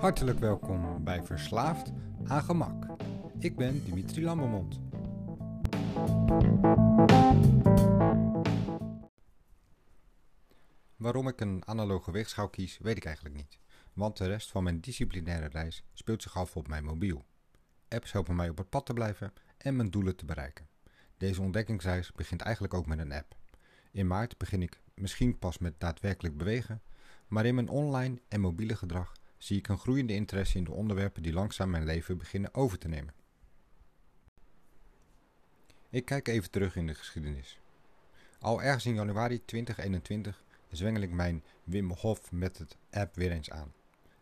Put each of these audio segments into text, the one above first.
Hartelijk welkom bij Verslaafd aan Gemak. Ik ben Dimitri Lambermond. Waarom ik een analoge weegschaal kies, weet ik eigenlijk niet. Want de rest van mijn disciplinaire reis speelt zich af op mijn mobiel. Apps helpen mij op het pad te blijven en mijn doelen te bereiken. Deze ontdekkingsreis begint eigenlijk ook met een app. In maart begin ik misschien pas met daadwerkelijk bewegen, maar in mijn online en mobiele gedrag zie ik een groeiende interesse in de onderwerpen die langzaam mijn leven beginnen over te nemen. Ik kijk even terug in de geschiedenis. Al ergens in januari 2021 zwengel ik mijn Wim Hof met het app weer eens aan.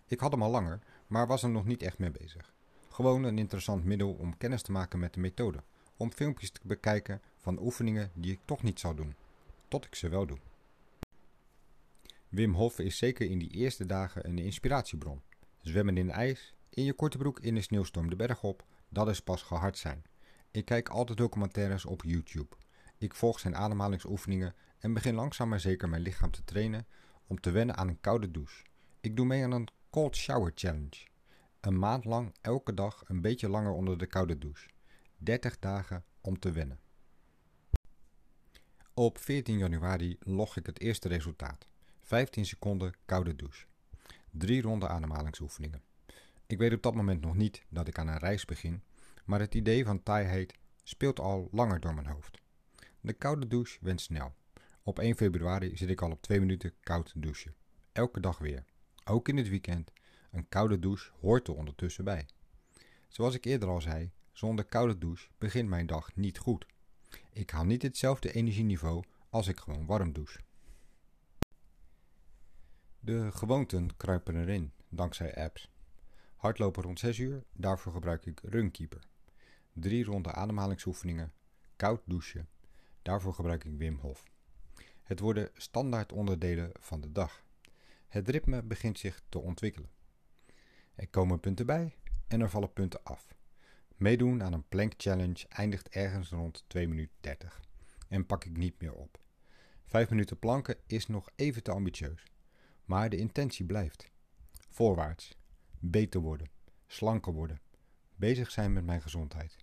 Ik had hem al langer, maar was er nog niet echt mee bezig. Gewoon een interessant middel om kennis te maken met de methode, om filmpjes te bekijken van oefeningen die ik toch niet zou doen, tot ik ze wel doe. Wim Hof is zeker in die eerste dagen een inspiratiebron. Zwemmen in ijs, in je korte broek in de sneeuwstorm de berg op, dat is pas gehard zijn. Ik kijk altijd documentaires op YouTube. Ik volg zijn ademhalingsoefeningen en begin langzaam maar zeker mijn lichaam te trainen om te wennen aan een koude douche. Ik doe mee aan een Cold Shower Challenge. Een maand lang elke dag een beetje langer onder de koude douche. 30 dagen om te wennen. Op 14 januari log ik het eerste resultaat. 15 seconden koude douche. Drie ronde ademhalingsoefeningen. Ik weet op dat moment nog niet dat ik aan een reis begin, maar het idee van taaiheid speelt al langer door mijn hoofd. De koude douche went snel. Op 1 februari zit ik al op 2 minuten koud douchen. Elke dag weer. Ook in het weekend. Een koude douche hoort er ondertussen bij. Zoals ik eerder al zei, zonder koude douche begint mijn dag niet goed. Ik haal niet hetzelfde energieniveau als ik gewoon warm douche. De gewoonten kruipen erin, dankzij apps. Hardlopen rond 6 uur, daarvoor gebruik ik Runkeeper. Drie ronde ademhalingsoefeningen, koud douchen, daarvoor gebruik ik Wim Hof. Het worden standaard onderdelen van de dag. Het ritme begint zich te ontwikkelen. Er komen punten bij en er vallen punten af. Meedoen aan een plank challenge eindigt ergens rond 2 minuten 30 en pak ik niet meer op. 5 minuten planken is nog even te ambitieus. Maar de intentie blijft. Voorwaarts. Beter worden. Slanker worden. Bezig zijn met mijn gezondheid.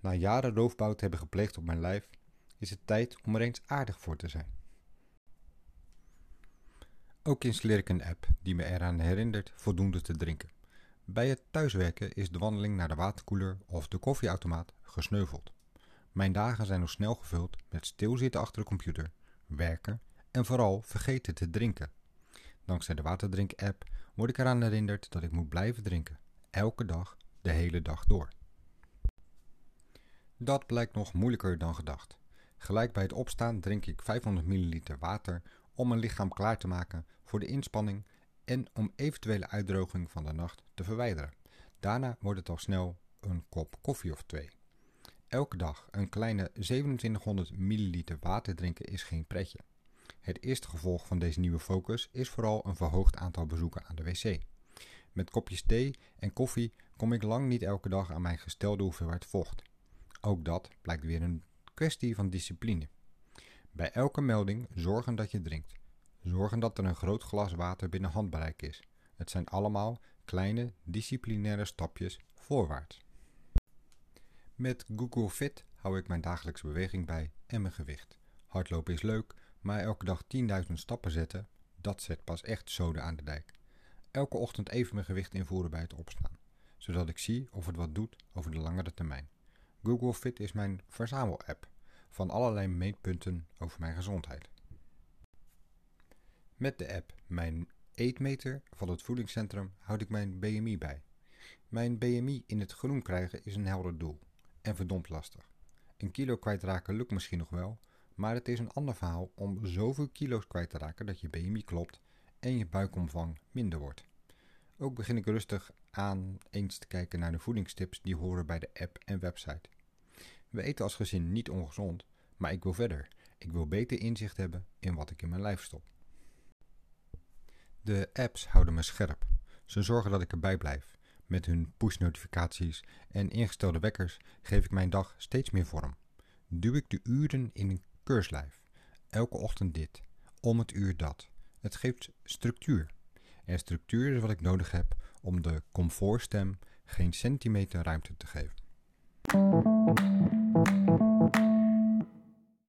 Na jaren roofbouw te hebben gepleegd op mijn lijf, is het tijd om er eens aardig voor te zijn. Ook installeer ik een app die me eraan herinnert voldoende te drinken. Bij het thuiswerken is de wandeling naar de waterkoeler of de koffieautomaat gesneuveld. Mijn dagen zijn nog snel gevuld met stilzitten achter de computer, werken en vooral vergeten te drinken. Dankzij de waterdrink-app word ik eraan herinnerd dat ik moet blijven drinken. Elke dag, de hele dag door. Dat blijkt nog moeilijker dan gedacht. Gelijk bij het opstaan drink ik 500 ml water om mijn lichaam klaar te maken voor de inspanning en om eventuele uitdroging van de nacht te verwijderen. Daarna wordt het al snel een kop koffie of twee. Elke dag een kleine 2700 ml water drinken is geen pretje. Het eerste gevolg van deze nieuwe focus is vooral een verhoogd aantal bezoeken aan de wc. Met kopjes thee en koffie kom ik lang niet elke dag aan mijn gestelde hoeveelheid vocht. Ook dat blijkt weer een kwestie van discipline. Bij elke melding zorgen dat je drinkt. Zorgen dat er een groot glas water binnen handbereik is. Het zijn allemaal kleine disciplinaire stapjes voorwaarts. Met Google Fit hou ik mijn dagelijkse beweging bij en mijn gewicht. Hardlopen is leuk, maar elke dag 10.000 stappen zetten, dat zet pas echt zoden aan de dijk. Elke ochtend even mijn gewicht invoeren bij het opstaan, zodat ik zie of het wat doet over de langere termijn. Google Fit is mijn verzamel-app van allerlei meetpunten over mijn gezondheid. Met de app Mijn Eetmeter van het voedingscentrum houd ik mijn BMI bij. Mijn BMI in het groen krijgen is een helder doel en verdomd lastig. Een kilo kwijtraken lukt misschien nog wel, maar het is een ander verhaal om zoveel kilo's kwijt te raken dat je BMI klopt en je buikomvang minder wordt. Ook begin ik rustig aan eens te kijken naar de voedingstips die horen bij de app en website. We eten als gezin niet ongezond, maar ik wil verder. Ik wil beter inzicht hebben in wat ik in mijn lijf stop. De apps houden me scherp. Ze zorgen dat ik erbij blijf. Met hun push-notificaties en ingestelde wekkers geef ik mijn dag steeds meer vorm. Duw ik de uren in een keurslijf. Elke ochtend dit, om het uur dat. Het geeft structuur. En structuur is wat ik nodig heb om de comfortstem geen centimeter ruimte te geven.